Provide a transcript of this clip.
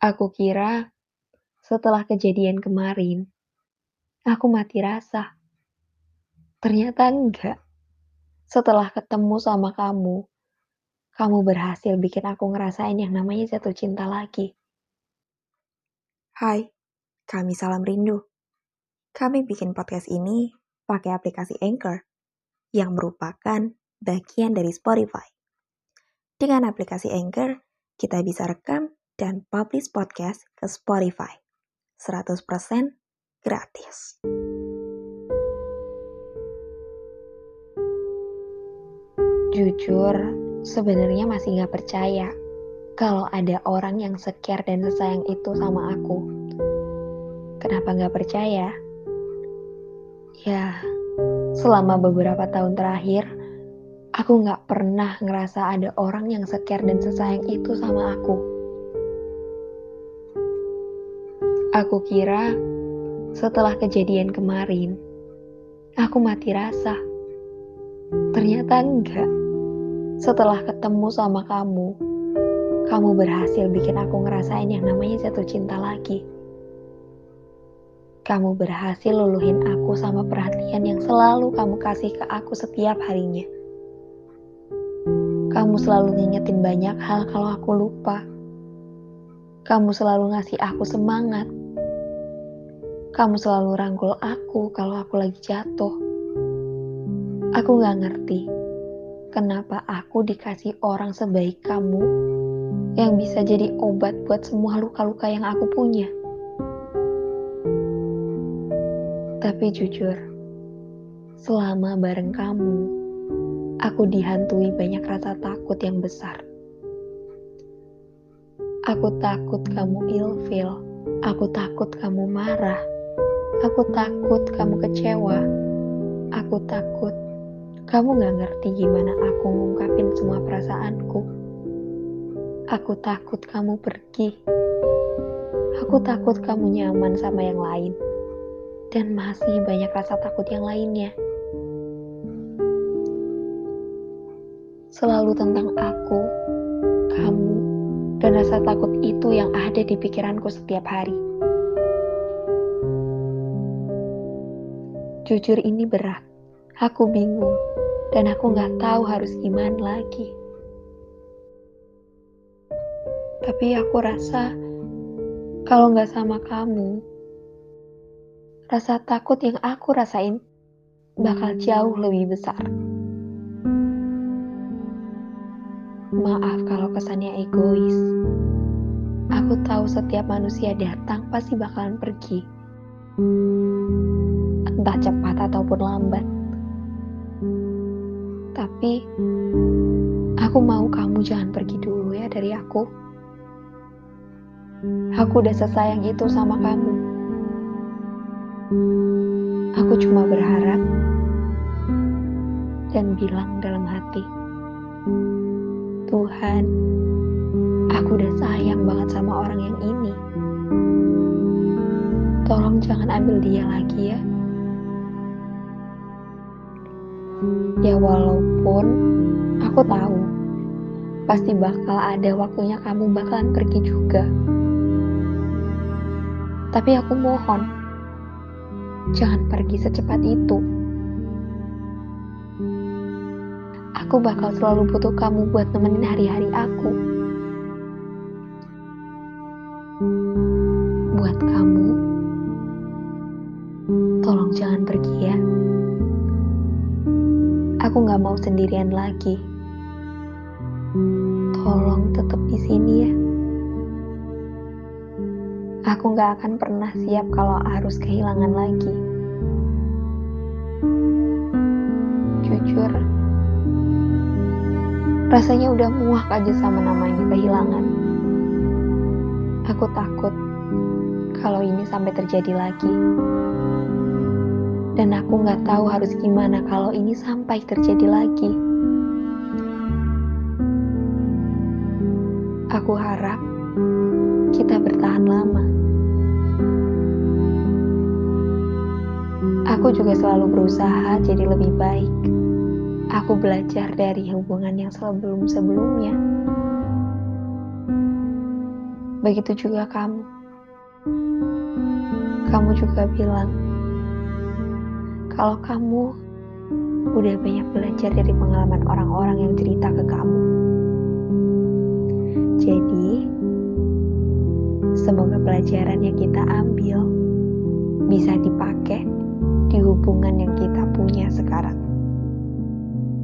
Aku kira setelah kejadian kemarin, aku mati rasa. Ternyata enggak. Setelah ketemu sama kamu, kamu berhasil bikin aku ngerasain yang namanya jatuh cinta lagi. Hai, kami Salam Rindu. Kami bikin podcast ini pakai aplikasi Anchor, yang merupakan bagian dari Spotify. Dengan aplikasi Anchor, kita bisa rekam dan publish podcast ke Spotify. 100% gratis. Jujur, sebenarnya masih gak percaya kalau ada orang yang secare dan sesayang itu sama aku. Kenapa gak percaya? Ya, selama beberapa tahun terakhir, aku gak pernah ngerasa ada orang yang secare dan sesayang itu sama aku. Aku kira setelah kejadian kemarin, aku mati rasa. Ternyata enggak. Setelah ketemu sama kamu, kamu berhasil bikin aku ngerasain yang namanya jatuh cinta lagi. Kamu berhasil luluhin aku sama perhatian yang selalu kamu kasih ke aku setiap harinya. Kamu selalu ngingetin banyak hal kalau aku lupa. Kamu selalu ngasih aku semangat kamu selalu rangkul aku kalau aku lagi jatuh. Aku gak ngerti kenapa aku dikasih orang sebaik kamu yang bisa jadi obat buat semua luka-luka yang aku punya. Tapi jujur, selama bareng kamu, aku dihantui banyak rasa takut yang besar. Aku takut kamu ilfil, aku takut kamu marah, Aku takut kamu kecewa. Aku takut kamu gak ngerti gimana aku ngungkapin semua perasaanku. Aku takut kamu pergi. Aku takut kamu nyaman sama yang lain. Dan masih banyak rasa takut yang lainnya. Selalu tentang aku, kamu, dan rasa takut itu yang ada di pikiranku setiap hari. Jujur ini berat. Aku bingung. Dan aku gak tahu harus gimana lagi. Tapi aku rasa kalau gak sama kamu, rasa takut yang aku rasain bakal jauh lebih besar. Maaf kalau kesannya egois. Aku tahu setiap manusia datang pasti bakalan pergi entah cepat ataupun lambat. Tapi aku mau kamu jangan pergi dulu ya dari aku. Aku udah sesayang itu sama kamu. Aku cuma berharap dan bilang dalam hati, Tuhan, aku udah sayang banget sama orang yang ini. Tolong jangan ambil dia lagi ya. Ya walaupun aku tahu pasti bakal ada waktunya kamu bakalan pergi juga. Tapi aku mohon, jangan pergi secepat itu. Aku bakal selalu butuh kamu buat nemenin hari-hari aku. Buat kamu, tolong jangan pergi ya. Aku gak mau sendirian lagi. Tolong tetap di sini ya. Aku gak akan pernah siap kalau harus kehilangan lagi. Jujur, rasanya udah muak aja sama namanya kehilangan. Aku takut kalau ini sampai terjadi lagi. Dan aku nggak tahu harus gimana kalau ini sampai terjadi lagi. Aku harap kita bertahan lama. Aku juga selalu berusaha jadi lebih baik aku belajar dari hubungan yang sebelum-sebelumnya. Begitu juga kamu. Kamu juga bilang, kalau kamu udah banyak belajar dari pengalaman orang-orang yang cerita ke kamu. Jadi, semoga pelajaran yang kita ambil bisa dipakai di hubungan yang kita punya sekarang.